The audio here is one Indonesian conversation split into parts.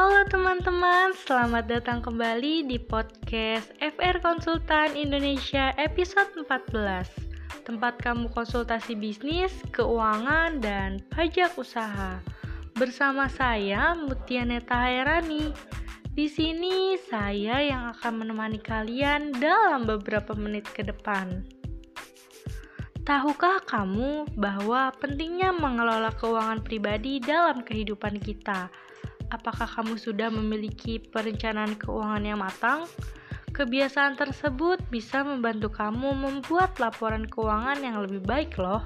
Halo teman-teman, selamat datang kembali di podcast FR Konsultan Indonesia episode 14 Tempat kamu konsultasi bisnis, keuangan, dan pajak usaha. Bersama saya Mutia Neta Hairani Di sini saya yang akan menemani kalian dalam beberapa menit ke depan. Tahukah kamu bahwa pentingnya mengelola keuangan pribadi dalam kehidupan kita? Apakah kamu sudah memiliki perencanaan keuangan yang matang? Kebiasaan tersebut bisa membantu kamu membuat laporan keuangan yang lebih baik loh.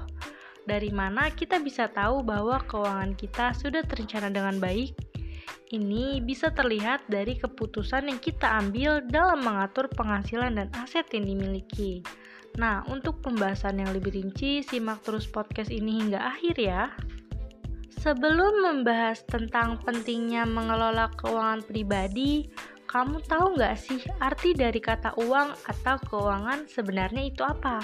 Dari mana kita bisa tahu bahwa keuangan kita sudah terencana dengan baik? Ini bisa terlihat dari keputusan yang kita ambil dalam mengatur penghasilan dan aset yang dimiliki. Nah, untuk pembahasan yang lebih rinci, simak terus podcast ini hingga akhir ya. Sebelum membahas tentang pentingnya mengelola keuangan pribadi, kamu tahu nggak sih arti dari kata uang atau keuangan sebenarnya itu apa?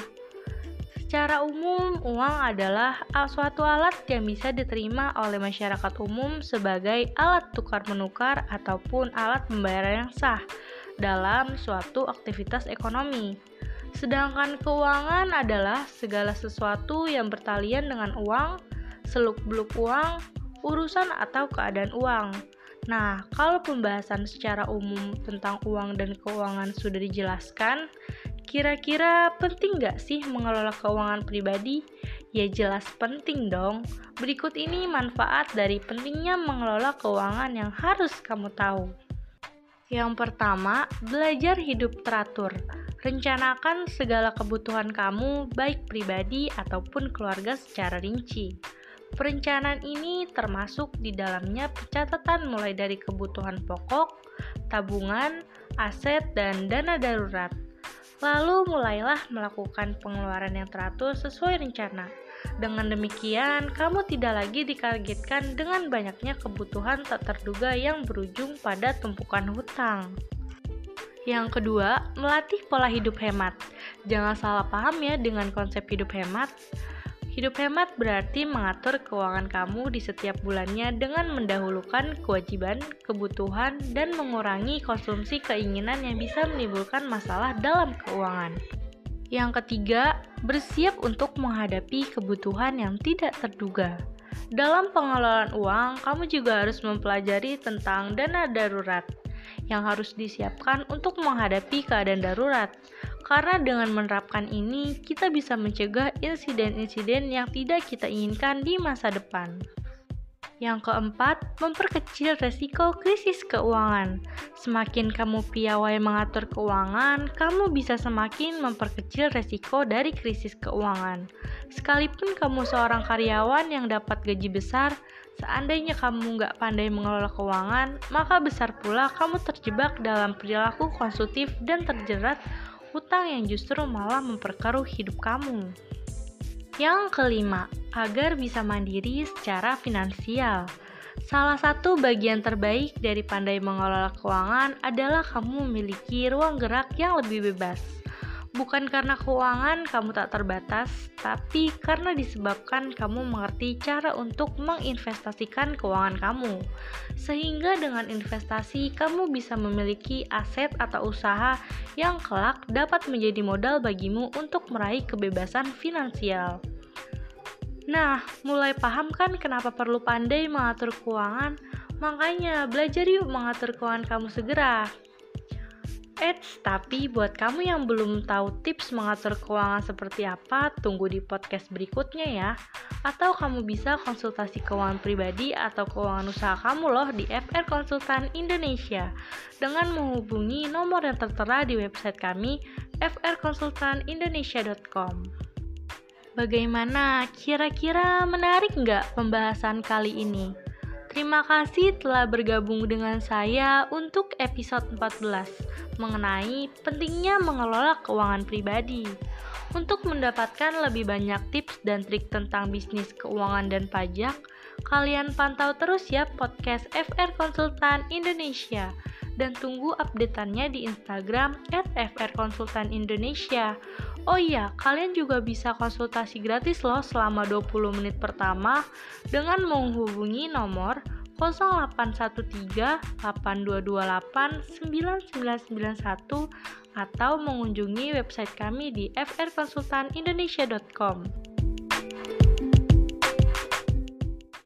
Secara umum, uang adalah suatu alat yang bisa diterima oleh masyarakat umum sebagai alat tukar-menukar ataupun alat pembayaran yang sah dalam suatu aktivitas ekonomi. Sedangkan keuangan adalah segala sesuatu yang bertalian dengan uang seluk-beluk uang, urusan atau keadaan uang. Nah, kalau pembahasan secara umum tentang uang dan keuangan sudah dijelaskan, kira-kira penting nggak sih mengelola keuangan pribadi? Ya jelas penting dong. Berikut ini manfaat dari pentingnya mengelola keuangan yang harus kamu tahu. Yang pertama, belajar hidup teratur. Rencanakan segala kebutuhan kamu, baik pribadi ataupun keluarga secara rinci. Perencanaan ini termasuk di dalamnya pencatatan mulai dari kebutuhan pokok, tabungan, aset, dan dana darurat. Lalu mulailah melakukan pengeluaran yang teratur sesuai rencana. Dengan demikian, kamu tidak lagi dikagetkan dengan banyaknya kebutuhan tak terduga yang berujung pada tumpukan hutang. Yang kedua, melatih pola hidup hemat. Jangan salah paham ya dengan konsep hidup hemat. Hidup hemat berarti mengatur keuangan kamu di setiap bulannya dengan mendahulukan kewajiban, kebutuhan, dan mengurangi konsumsi keinginan yang bisa menimbulkan masalah dalam keuangan. Yang ketiga, bersiap untuk menghadapi kebutuhan yang tidak terduga. Dalam pengelolaan uang, kamu juga harus mempelajari tentang dana darurat yang harus disiapkan untuk menghadapi keadaan darurat. Karena dengan menerapkan ini, kita bisa mencegah insiden-insiden yang tidak kita inginkan di masa depan. Yang keempat, memperkecil resiko krisis keuangan. Semakin kamu piawai mengatur keuangan, kamu bisa semakin memperkecil resiko dari krisis keuangan. Sekalipun kamu seorang karyawan yang dapat gaji besar, seandainya kamu nggak pandai mengelola keuangan, maka besar pula kamu terjebak dalam perilaku konsumtif dan terjerat hutang yang justru malah memperkeruh hidup kamu. Yang kelima, agar bisa mandiri secara finansial. Salah satu bagian terbaik dari pandai mengelola keuangan adalah kamu memiliki ruang gerak yang lebih bebas bukan karena keuangan kamu tak terbatas, tapi karena disebabkan kamu mengerti cara untuk menginvestasikan keuangan kamu. Sehingga dengan investasi, kamu bisa memiliki aset atau usaha yang kelak dapat menjadi modal bagimu untuk meraih kebebasan finansial. Nah, mulai paham kan kenapa perlu pandai mengatur keuangan? Makanya, belajar yuk mengatur keuangan kamu segera. Eits, tapi buat kamu yang belum tahu tips mengatur keuangan seperti apa, tunggu di podcast berikutnya ya. Atau kamu bisa konsultasi keuangan pribadi atau keuangan usaha kamu loh di FR Konsultan Indonesia dengan menghubungi nomor yang tertera di website kami frkonsultanindonesia.com. Bagaimana? Kira-kira menarik nggak pembahasan kali ini? Terima kasih telah bergabung dengan saya untuk episode 14 mengenai pentingnya mengelola keuangan pribadi. Untuk mendapatkan lebih banyak tips dan trik tentang bisnis keuangan dan pajak, kalian pantau terus ya podcast FR Konsultan Indonesia dan tunggu updateannya di Instagram @frkonsultanindonesia. Oh iya, kalian juga bisa konsultasi gratis loh selama 20 menit pertama dengan menghubungi nomor 0813 8228 9991 atau mengunjungi website kami di frkonsultanindonesia.com.